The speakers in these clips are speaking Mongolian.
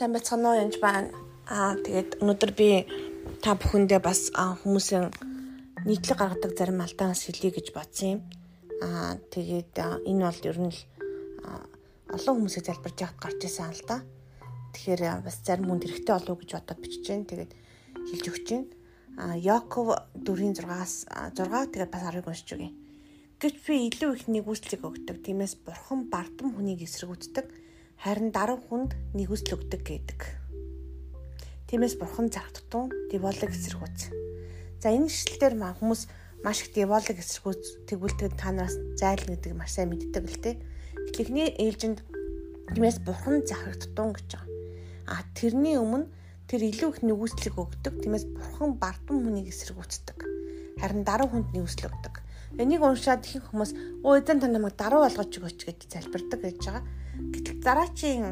Сайн байцгаана уу янж байна. Аа тэгээд өнөөдөр би та бүхэндээ бас хүмүүсийн нийтлэг гаргадаг зарим алдаанаас хэлье гэж бодсон юм. Аа тэгээд энэ бол ер нь л олон хүмүүсийг залбирж яхад гарч ирсэн л да. Тэгэхээр бас зарим хүнд хэрэгтэй болов гэж бодоод бичиж जैन. Тэгээд хэлж өгч जैन. Аа Яков 4-6-аас 6 тэгээд бас 10-ыг уншиж өгье. Гэвч би илүү их нэгүслийг өгдөг. Тиймээс бурхан бардам хүнийг эсэргүүцдэг харин дарав хүнд нэгүсэл өгдөг гэдэг. Тиймээс бурхан зарагдтун деволог эсэргүүц. За энэ ишлэлээр маа хүмүүс маш их деволог эсэргүүц тэгвэл та нараас зайлна гэдэг маш сайн мэддэг л дээ. Эхлэхний ээлжинд тиймээс бурхан зарагдтун гэж байгаа. А тэрний өмнө тэр илүү их нэгүслэг өгдөг. Тиймээс бурхан бардам хүнийг эсэргүүцдэг. Харин дарав хүнд нэгүсэл өгдөг. Энийг уншаад их хүмүүс өө эзэн та намайг даруу болгож өгөөч гэж залбирдаг гэж байгаа Гэтэл дараачийн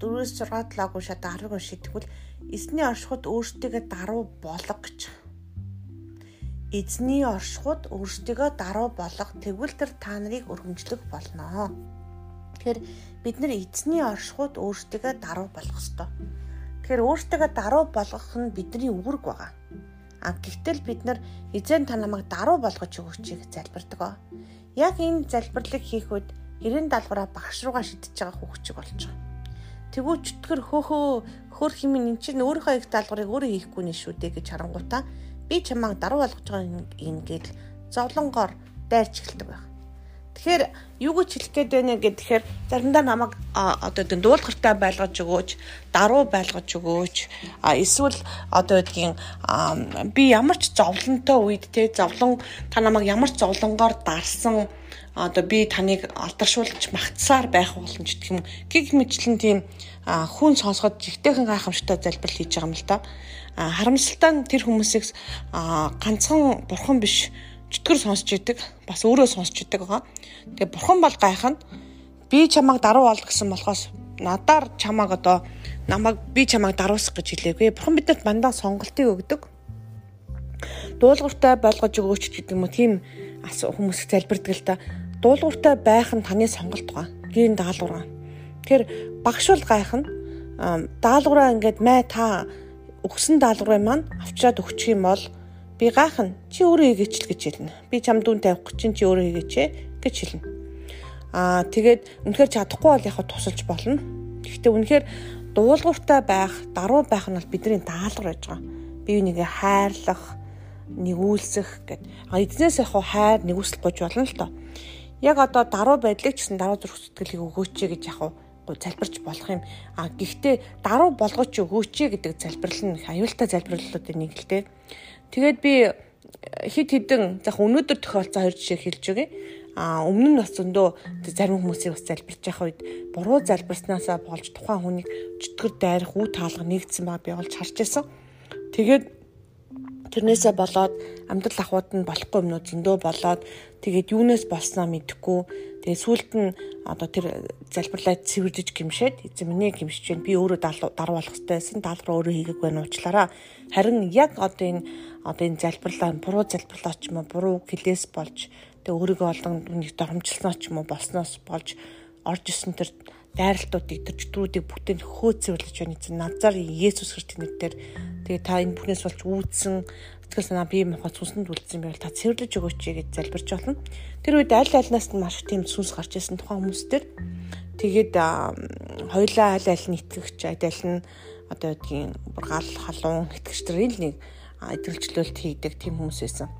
4-6 7-г уншаад 10-ыг уншидгвэл эзний оршихуд өөртөө даруу болго гэж. Эзний оршихуд өөртөө даруу болго тэгвэл тэр та нарыг өргөмжлөх болно. Тэгэхээр бид нар эзний оршихуд өөртөө даруу болгох ёстой. Тэгэхээр өөртөө даруу болгох нь бидний үүрэг байгаа. А гэхдээ бид нар эзэн та намайг даруу болгож өгөөч гэж залбирдаг. Яг энэ залбирлыг хийх үед Гэрэн даалгавраа багш руугаа шидэж байгаа хүүхчиг болж байгаа. Тэгвэл чөтгөр хөөхөө хөр химэн эн чинь өөрийнхөө их даалгаврыг өөрөө хийхгүй нэ шүү дээ гэж харангуйтаа би чамааг даруу болгож байгаа ингээд зовлонгоор дайрч эхэлдэг байх. Тэгэхээр юу гэж хэлэх гээд байна гэхээр заримдаа намайг одоо энэ дуулахартай байлгаж өгөөч, даруу байлгаж өгөөч. Эсвэл одоо гэдгийг би ямар ч зовлонтой үед те зовлон та намайг ямар ч зовлонгоор дарсан одоо би таныг алдаршуулж магтсаар байх боломж гэх юм гих мэтлэн тийм хүн сонсоход жигтэйхэн гайхамшигтай залбирал хийж байгаа юм л да. Харамсалтай тэр хүмүүсийг ганцхан бурхан биш чөтгөр сонсч идэг бас өөрөө сонсч идэг байгаа. Тэгээ бурхан бол гайхна би чамайг даруу ол гэсэн болохоос надаар чамайг одоо намайг би чамайг даруусах гэж хэлээгүй. Бурхан бидэнд мандаа сонголтыг өгдөг. Дуулууртай болгож өгөөч гэдэг юм уу тийм хүмүүс залбирдаг л та дуулууртай байх нь таны сонголт байгаа. Гэрийн даалгавар. Тэгэхээр багш бол гайхна. Даалгавраа ингээд мэ та өгсөн даалгаврыг маань авчираад өгчих юм бол би гайхна. Чи өөрөө хийгээч л гэж хэлнэ. Би чам дүүн тавих чинь чи өөрөө хийгээч гэж хэлнэ. Аа тэгээд үнэхээр чадахгүй бол яг тусалж болно. Гэхдээ үнэхээр дуулууртай байх, даруй байх нь бол бидний даалгавар байж байгаа. Бие бинийгээ хайрлах, нэгүүлсэх гэд. А эзнээс яг хайр нэгүсэл гож болно л доо яг одоо даруй байдлыг гэсэн даруй зүрх сэтгэлийг өгөөч гэж яг залбирч болох юм. А гэхдээ даруй болгооч өгөөч гэдэг залбирал нь аюултай залбирлуудын нэг л дээ. Тэгээд би хит хитэн яг өнөөдөр тохиолдсон хоёр жишээ хэлж өгье. А өмнө нь бас зөндөө зарим хүмүүсийг бас залбирч явах үед буруу залбирснаасаа болж тухайн хүнийг чөтгөр дайрах үе таалга нэгдсэн ба би олж харж байсан. Тэгээд тэрнээсээ болоод амьдрал ахуйд нь болохгүй юмнууд зөндөө болоод тэгээд юунаас болсноо мэдэхгүй тэгээд сүулт нь одоо тэр залбирлаа цэвэрлэж гимшээд эзэн минь гимшиж байна. Би өөрөө даруу болох хэрэгтэйсэн даалгавар өөрөө хийгээг байна уучлаарай. Харин яг одоо энэ одоо энэ залбирлаа буруу залбирлаа ч юм уу буруу хэлээс болж тэгээд өөрийгөө олон нэг доромжилсноо ч юм уу болсноос болж орж исэн тэр дайралтуудыг тэр чөтгөрүүдийг бүтэнд хөөцөрлөж байна. Эзэн назар Есүс Христосийн нэрээр. Тэгээ та энэ бүхнээс болж үүдсэн сэтгэл санаа бие махбод сүнсэнд үлдсэн байвал та цэвэрлэж өгөөч гэж залбирч болно. Тэр үед аль альнаас нь маш тийм сүнс гарч ирсэн тухайн хүмүүс төр тэгээд хоёлаа аль аль нь итгэгч аль нь одоо гэдгийг гал халуун итгэгч энэ нэг идэвхжлөлт хийдэг тийм хүмүүс байсан.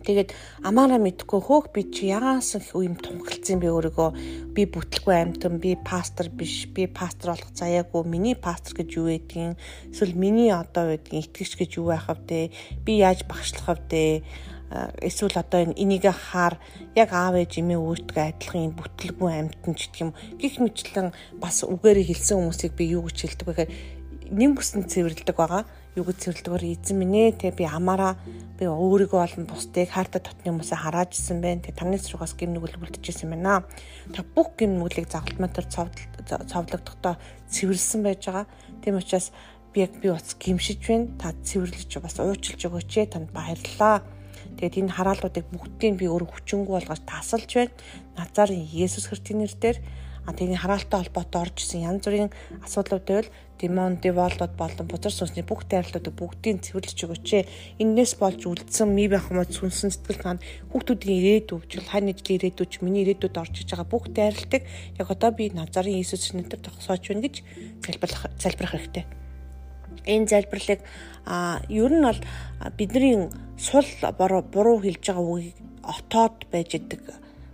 Тэгээд амаараа мэдхгүй хөөх би чи ягаас юм тунхалцсан би өөрийгөө? Би бүтлгүй амтан би пастор биш би пастор болох заяагүй миний пастор гэж юу гэдгийг эсвэл миний одоо байдгийн итгэгч гэж юу байх вэ би яаж багшлах вэ эсвэл одоо энийг хаар яг аав ээж эмээ өөртөө адилхан юм бүтлгүй амтан ч гэх юм. Гих мэтлэн бас үгээрээ хэлсэн хүмүүсийг би юу гэж хэлдэг вэ гэхээр нэм бүсэнд цэвэрлдэг байгаа юу гэж цэвэрлдэгөр эзэн минь ээ. Те би амаараа би өөрийгөө болон бусдыг хайртай дотны хүмүүсээ харааж исэн байна те таны цэргээс гим нүгэл үлдчихсэн байна. Та бүх гим нүглийг загалмаа төр цовдлогдохдоо цэвэрлсэн байж байгаа. Тийм учраас би яг би бас гимшиж байна. Та цэвэрлэж бас уучлж өгөөч ээ. Танд баярлалаа Тэгээд энэ хараалуудыг бүгдийг би өөр хүчингү болгож тасалж байна. Назарын Есүс Христосийн нэрээр А тэгээ хараалтай холбоотой орж исэн янз бүрийн асуудлууд байвал демон, деволдод болон бузар сүнсний бүх дайрлуудыг бүгдийг цэвэрлэж өгөөч. Иннээс болж үлдсэн ми байх юм сүнсэн сэтгэл тань хүүхдүүдийн ирээдүйд жил хань ижил ирээдүйд миний ирээдүйд орж иж байгаа бүх дайралтыг яг одоо би Назарын Иесус нэрээр тогсоож байна гэж залбирах залбирах хэрэгтэй. Энэ залбирлыг а ер нь бол бидний сул буруу хэлж байгаа үгийг отоод байж идэг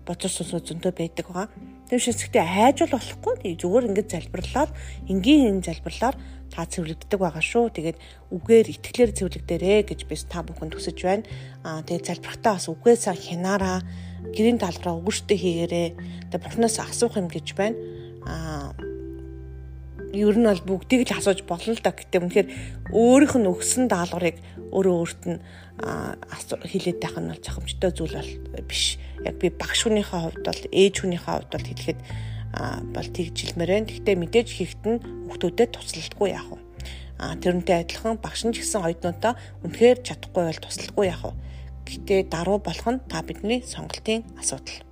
сүнсүүд зөндөө байдаг байгаа. Тэр шисгтээ хайжул болохгүй зүгээр ингээд залбирлаад энгийн энэ залбирлаар та цэвэрлэгддэг байгаа шүү. Тэгээд үгээр итгэлээр цэвэрлэгдэрээ гэж би та бүхэнд хүсэж байна. Аа тэгээд залбирхтаа бас үгээс хянаараа гэрийн даалгавраа өгөрчтэй хийгээрээ. Тэгээд бурхнаас асуух юм гэж байна. Аа ер нь бол бүгдийг л асууж болно л да гэтээ үнэхээр өөрийнх нь өгсөн даалгаврыг өөрөө өөрт нь хилээд байх нь бол зохимжтой зүйл бол биш. Яг би багш хүнийхээ хувьд бол ээж хүнийхээ хувьд бол хэлэхэд бол тэгжилмээр байна. Гэхдээ мэдээж хийхт нь хүүхдүүдэд туслалтгүй яах вэ? А тэрнтэй адилхан багш нь ч гэсэн оюутнуудаа үнэхээр чадахгүй бол туслахгүй яах вэ? Гэтэ даруй болох нь та бидний сонголтын асуудал.